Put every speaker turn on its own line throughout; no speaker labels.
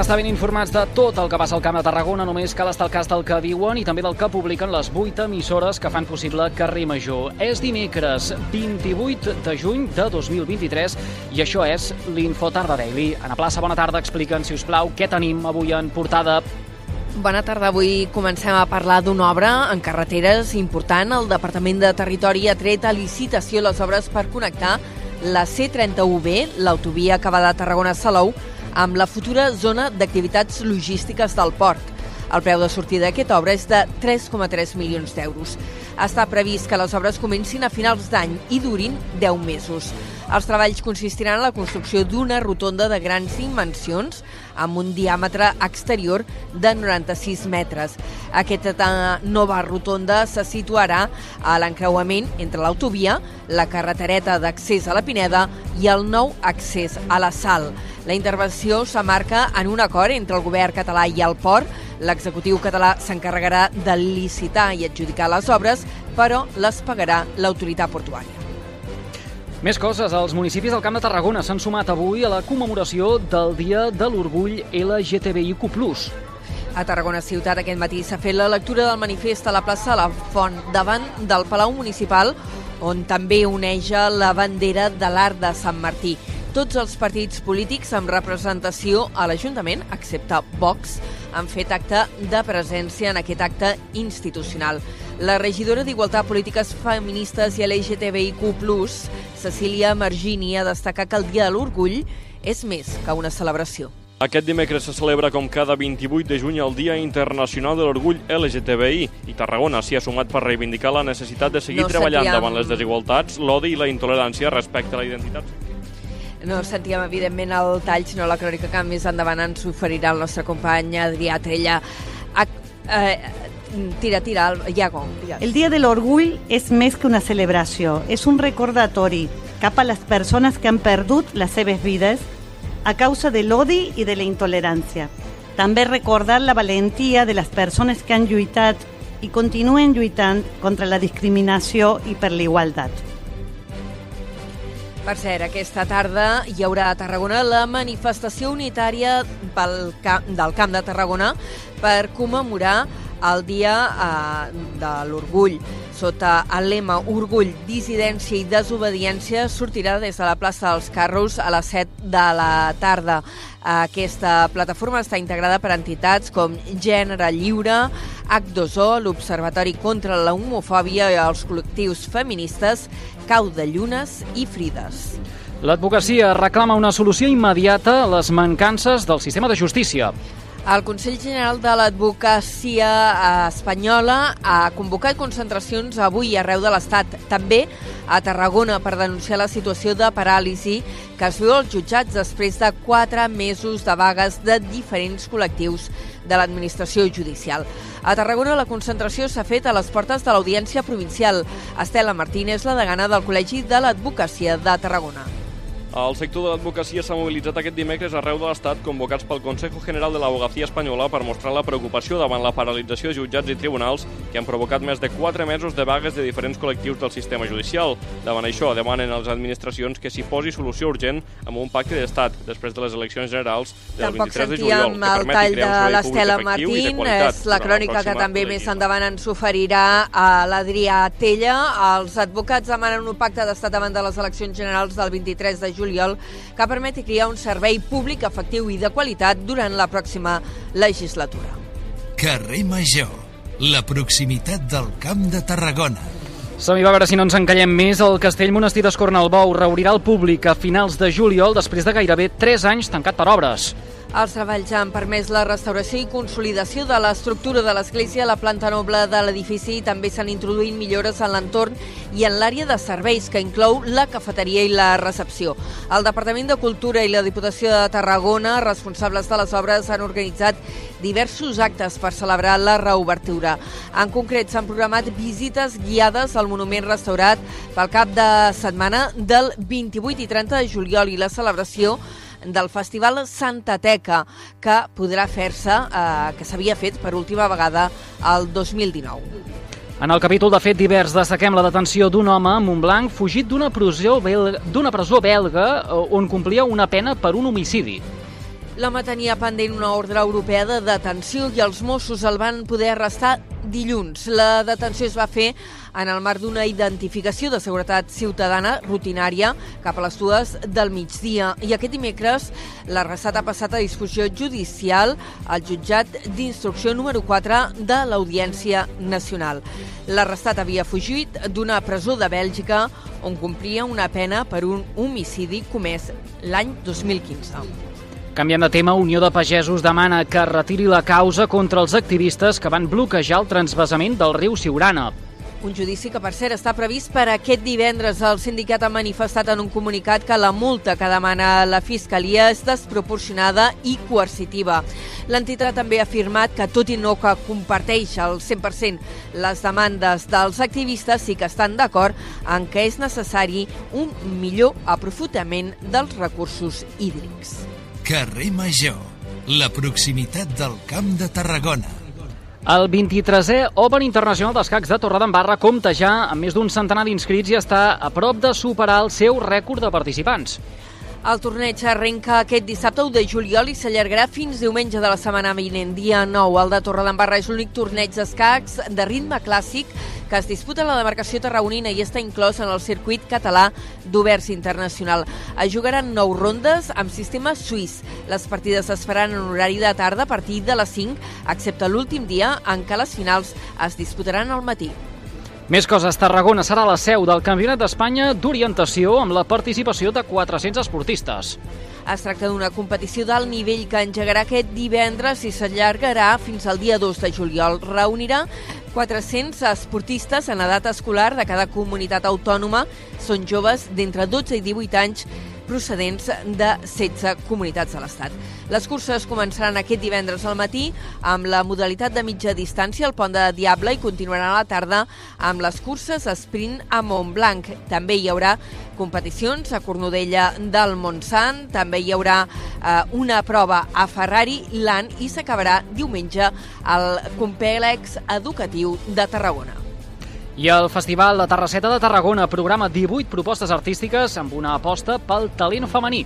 estar ben informats de tot el que passa al Camp de Tarragona, només cal estar al cas del que diuen i també del que publiquen les 8 emissores que fan possible Carrer Major. És dimecres 28 de juny de 2023 i això és l'Info Tarda Daily. Ana Plaça, bona tarda, expliquen, si us plau, què tenim avui en portada
Bona tarda. Avui comencem a parlar d'una obra en carreteres important. El Departament de Territori ha tret a licitació les obres per connectar la C31B, l'autovia que va de Tarragona a Salou, amb la futura zona d'activitats logístiques del port. El preu de sortida d'aquesta obra és de 3,3 milions d'euros. Està previst que les obres comencin a finals d'any i durin 10 mesos. Els treballs consistiran en la construcció d'una rotonda de grans dimensions amb un diàmetre exterior de 96 metres. Aquesta nova rotonda se situarà a l'encreuament entre l'autovia, la carretereta d'accés a la Pineda i el nou accés a la Sal. La intervenció s'amarca en un acord entre el govern català i el port. L'executiu català s'encarregarà de licitar i adjudicar les obres, però les pagarà l'autoritat portuària.
Més coses. Els municipis del Camp de Tarragona s'han sumat avui a la commemoració del Dia de l'Orgull LGTBIQ+.
A Tarragona Ciutat aquest matí s'ha fet la lectura del manifest a la plaça La Font davant del Palau Municipal on també oneja la bandera de l'Art de Sant Martí. Tots els partits polítics amb representació a l'Ajuntament, excepte Vox, han fet acte de presència en aquest acte institucional. La regidora d'Igualtat, Polítiques Feministes i LGTBIQ+, Cecília Margini, ha destacat que el Dia de l'Orgull és més que una celebració.
Aquest dimecres se celebra com cada 28 de juny el Dia Internacional de l'Orgull LGTBI i Tarragona s'hi ha sumat per reivindicar la necessitat de seguir no treballant sentíem... davant les desigualtats, l'odi i la intolerància respecte a la identitat
no sentíem, evidentment, el tall, sinó la crònica que més endavant ens oferirà el nostre company Adrià Trella. Eh, tira, tira, Iago.
Digues. El Dia de l'Orgull és més que una celebració, és un recordatori cap a les persones que han perdut les seves vides a causa de l'odi i de la intolerància. També recordar la valentia de les persones que han lluitat i continuen lluitant contra la discriminació i per l'igualtat.
Per cert, aquesta tarda hi haurà a Tarragona la manifestació unitària pel camp, del Camp de Tarragona per commemorar el Dia eh, de l'Orgull. Sota el lema Orgull, dissidència i desobediència sortirà des de la plaça dels Carros a les 7 de la tarda. Aquesta plataforma està integrada per entitats com Gènere Lliure, H2O, l'Observatori contra la Homofòbia i els col·lectius feministes Cau de Llunes i Frides.
L'advocacia reclama una solució immediata a les mancances del sistema de justícia.
El Consell General de l'Advocacia Espanyola ha convocat concentracions avui arreu de l'Estat, també a Tarragona, per denunciar la situació de paràlisi que es viu als jutjats després de quatre mesos de vagues de diferents col·lectius de l'administració judicial. A Tarragona la concentració s'ha fet a les portes de l'Audiència Provincial. Estela Martínez, la degana del Col·legi de l'Advocacia de Tarragona.
El sector de l'advocacia s'ha mobilitzat aquest dimecres arreu de l'Estat convocats pel Consejo General de l'Abogacia Espanyola per mostrar la preocupació davant la paralització de jutjats i tribunals que han provocat més de 4 mesos de vagues de diferents col·lectius del sistema judicial. Davant això, demanen a les administracions que s'hi posi solució urgent amb un pacte d'estat després de les eleccions generals del
Tampoc
23 de juliol
que permeti el tall de l'Estela Martín, és la crònica que també més endavant ens oferirà a l'Adrià Tella. Els advocats demanen un pacte d'estat davant de les eleccions generals del 23 de juliol juliol que permeti crear un servei públic efectiu i de qualitat durant la pròxima legislatura.
Carrer Major, la proximitat del Camp de Tarragona.
Som-hi, va veure si no ens encallem més. El Castell Monestir d'Escornalbou reobrirà el públic a finals de juliol després de gairebé 3 anys tancat per obres.
Els treballs han permès la restauració i consolidació de l'estructura de l'església, la planta noble de l'edifici i també s'han introduït millores en l'entorn i en l'àrea de serveis, que inclou la cafeteria i la recepció. El Departament de Cultura i la Diputació de Tarragona, responsables de les obres, han organitzat diversos actes per celebrar la reobertura. En concret, s'han programat visites guiades al monument restaurat pel cap de setmana del 28 i 30 de juliol i la celebració del Festival Santa Teca, que podrà fer-se, eh, que s'havia fet per última vegada el 2019.
En el capítol de fet divers destaquem la detenció d'un home a Montblanc fugit d'una presó belga, presó belga on complia una pena per un homicidi.
L'home tenia pendent una ordre europea de detenció i els Mossos el van poder arrestar dilluns. La detenció es va fer en el marc d'una identificació de seguretat ciutadana rutinària cap a les dues del migdia. I aquest dimecres l'arrestat ha passat a discussió judicial al jutjat d'instrucció número 4 de l'Audiència Nacional. L'arrestat havia fugit d'una presó de Bèlgica on complia una pena per un homicidi comès l'any 2015.
Canviant de tema, Unió de Pagesos demana que retiri la causa contra els activistes que van bloquejar el transvasament del riu Siurana.
Un judici que, per cert, està previst per aquest divendres. El sindicat ha manifestat en un comunicat que la multa que demana la Fiscalia és desproporcionada i coercitiva. L'entitat també ha afirmat que, tot i no que comparteix al 100% les demandes dels activistes, sí que estan d'acord en que és necessari un millor aprofitament dels recursos hídrics.
Carrer Major, la proximitat del Camp de Tarragona.
El 23è Open Internacional d'Escacs de Torredembarra compta ja amb més d'un centenar d'inscrits i està a prop de superar el seu rècord de participants.
El torneig arrenca aquest dissabte 1 de juliol i s'allargarà fins diumenge de la setmana vinent. Dia 9, el de Torredembarra és l'únic torneig d'escacs de ritme clàssic que es disputa la demarcació tarragonina i està inclòs en el circuit català d'oberts internacional. Es jugaran 9 rondes amb sistema suís. Les partides es faran en horari de tarda a partir de les 5, excepte l'últim dia en què les finals es disputaran al matí.
Més coses, Tarragona serà la seu del Campionat d'Espanya d'orientació amb la participació de 400 esportistes.
Es tracta d'una competició d'alt nivell que engegarà aquest divendres i s'allargarà fins al dia 2 de juliol. Reunirà 400 esportistes en edat escolar de cada comunitat autònoma. Són joves d'entre 12 i 18 anys procedents de 16 comunitats de l'Estat. Les curses començaran aquest divendres al matí amb la modalitat de mitja distància al Pont de Diable i continuaran a la tarda amb les curses sprint a Montblanc. També hi haurà competicions a Cornudella del Montsant, també hi haurà eh, una prova a Ferrari Land i s'acabarà diumenge al complex educatiu de Tarragona.
I el Festival de Terrasseta de Tarragona programa 18 propostes artístiques amb una aposta pel talent femení.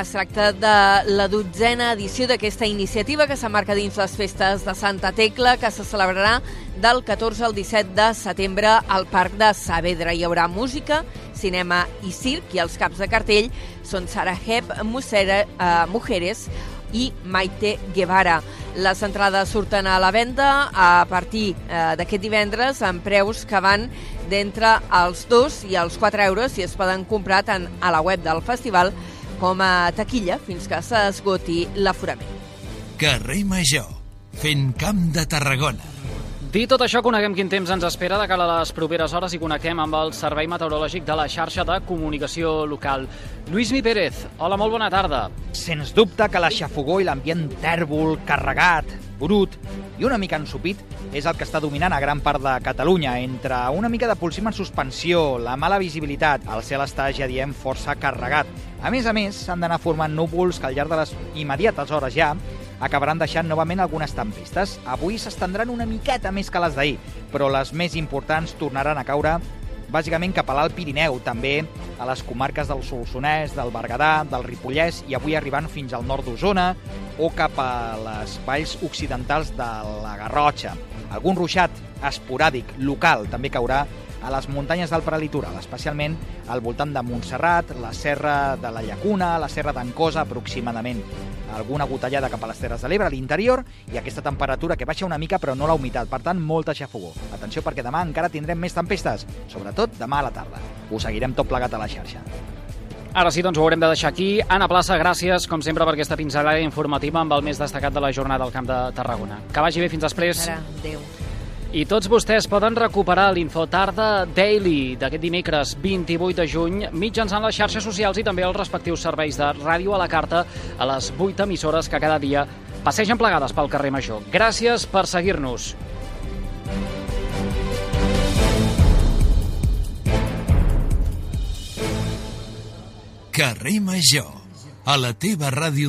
Es tracta de la dotzena edició d'aquesta iniciativa que s'emmarca dins les festes de Santa Tecla, que se celebrarà del 14 al 17 de setembre al Parc de Saavedra. Hi haurà música, cinema i circ, i els caps de cartell són Sara Hep, Musera, uh, Mujeres i Maite Guevara. Les entrades surten a la venda a partir eh, d'aquest divendres amb preus que van d'entre els 2 i els 4 euros i es poden comprar tant a la web del festival com a taquilla fins que s'esgoti l'aforament.
Carrer Major, fent camp de Tarragona.
Dit tot això, coneguem quin temps ens espera de cara a les properes hores i connectem amb el Servei Meteorològic de la xarxa de comunicació local. Lluís Mi Pérez, hola, molt bona tarda.
Sens dubte que la xafogó i l'ambient tèrbol, carregat, brut i una mica ensupit és el que està dominant a gran part de Catalunya. Entre una mica de pulsim en suspensió, la mala visibilitat, el cel està, ja diem, força carregat. A més a més, s'han d'anar formant núvols que al llarg de les immediates hores ja acabaran deixant novament algunes tempistes. Avui s'estendran una miqueta més que les d'ahir, però les més importants tornaran a caure bàsicament cap a l'Alt Pirineu, també a les comarques del Solsonès, del Berguedà, del Ripollès i avui arribant fins al nord d'Osona o cap a les valls occidentals de la Garrotxa. Algun ruixat esporàdic local també caurà a les muntanyes del prelitoral, especialment al voltant de Montserrat, la serra de la Llacuna, la serra d'Ancosa aproximadament. Alguna gotellada cap a les Terres de l'Ebre, a l'interior, i aquesta temperatura que baixa una mica però no la humitat, per tant, molta xafogó. Atenció perquè demà encara tindrem més tempestes, sobretot demà a la tarda. Ho seguirem tot plegat a la xarxa.
Ara sí, doncs ho haurem de deixar aquí. Anna Plaça, gràcies, com sempre, per aquesta pinzellada informativa amb el més destacat de la jornada del Camp de Tarragona. Que vagi bé, fins després.
Ara, adéu.
I tots vostès poden recuperar l'Infotarda Daily d'aquest dimecres 28 de juny mitjançant les xarxes socials i també els respectius serveis de ràdio a la carta a les 8 emissores que cada dia passegen plegades pel carrer Major. Gràcies per seguir-nos.
Carrer Major, a la teva ràdio